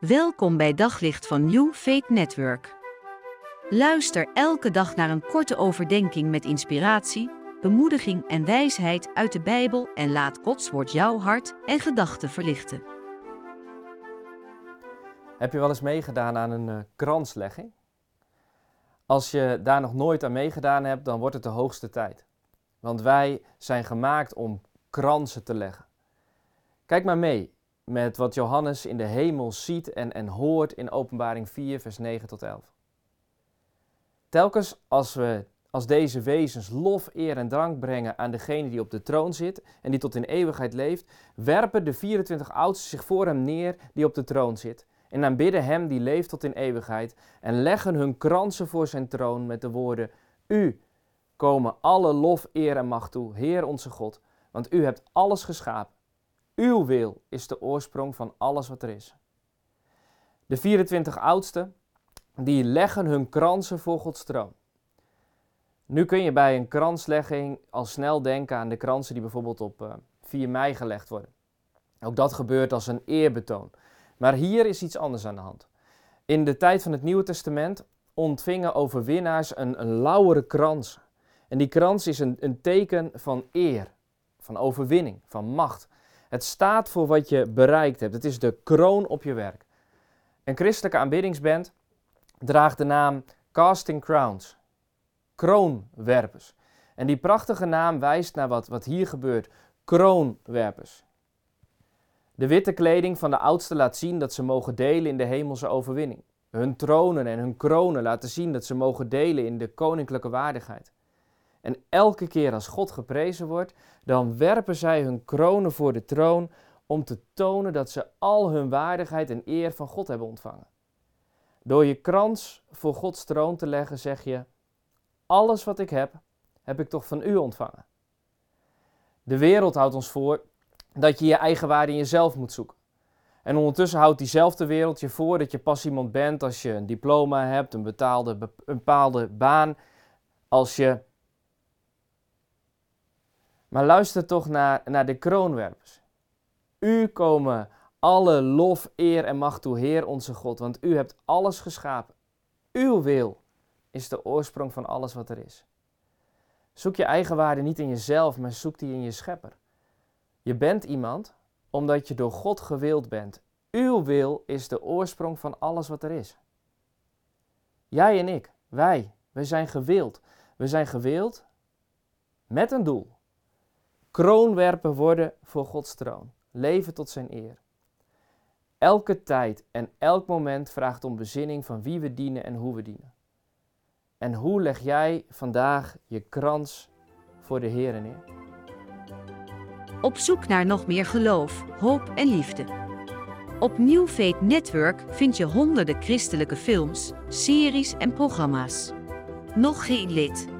Welkom bij Daglicht van New Faith Network. Luister elke dag naar een korte overdenking met inspiratie, bemoediging en wijsheid uit de Bijbel en laat Gods woord jouw hart en gedachten verlichten. Heb je wel eens meegedaan aan een uh, kranslegging? Als je daar nog nooit aan meegedaan hebt, dan wordt het de hoogste tijd. Want wij zijn gemaakt om kransen te leggen. Kijk maar mee met wat Johannes in de hemel ziet en, en hoort in Openbaring 4, vers 9 tot 11. Telkens als we als deze wezens lof, eer en drank brengen aan degene die op de troon zit en die tot in eeuwigheid leeft, werpen de 24 oudsten zich voor hem neer die op de troon zit en aanbidden hem die leeft tot in eeuwigheid en leggen hun kransen voor zijn troon met de woorden, U komen alle lof, eer en macht toe, Heer onze God, want u hebt alles geschapen uw wil is de oorsprong van alles wat er is. De 24 oudsten, die leggen hun kransen voor Gods troon. Nu kun je bij een kranslegging al snel denken aan de kransen die bijvoorbeeld op 4 eh, mei gelegd worden. Ook dat gebeurt als een eerbetoon. Maar hier is iets anders aan de hand. In de tijd van het Nieuwe Testament ontvingen overwinnaars een, een lauwere krans. En die krans is een, een teken van eer, van overwinning, van macht. Het staat voor wat je bereikt hebt. Het is de kroon op je werk. Een christelijke aanbiddingsband draagt de naam Casting Crowns, kroonwerpers. En die prachtige naam wijst naar wat, wat hier gebeurt, kroonwerpers. De witte kleding van de oudsten laat zien dat ze mogen delen in de hemelse overwinning. Hun tronen en hun kronen laten zien dat ze mogen delen in de koninklijke waardigheid. En elke keer als God geprezen wordt, dan werpen zij hun kronen voor de troon om te tonen dat ze al hun waardigheid en eer van God hebben ontvangen. Door je krans voor Gods troon te leggen, zeg je: Alles wat ik heb, heb ik toch van u ontvangen. De wereld houdt ons voor dat je je eigen waarde in jezelf moet zoeken. En ondertussen houdt diezelfde wereld je voor dat je pas iemand bent als je een diploma hebt, een, betaalde, een bepaalde baan, als je maar luister toch naar, naar de kroonwerpers. U komen alle lof, eer en macht toe, Heer onze God, want u hebt alles geschapen. Uw wil is de oorsprong van alles wat er is. Zoek je eigen waarde niet in jezelf, maar zoek die in je schepper. Je bent iemand omdat je door God gewild bent. Uw wil is de oorsprong van alles wat er is. Jij en ik, wij, wij zijn gewild. We zijn gewild met een doel kroonwerpen worden voor Gods troon. Leven tot zijn eer. Elke tijd en elk moment vraagt om bezinning van wie we dienen en hoe we dienen. En hoe leg jij vandaag je krans voor de Heer neer? Op zoek naar nog meer geloof, hoop en liefde. Op New Faith Network vind je honderden christelijke films, series en programma's. Nog geen lid?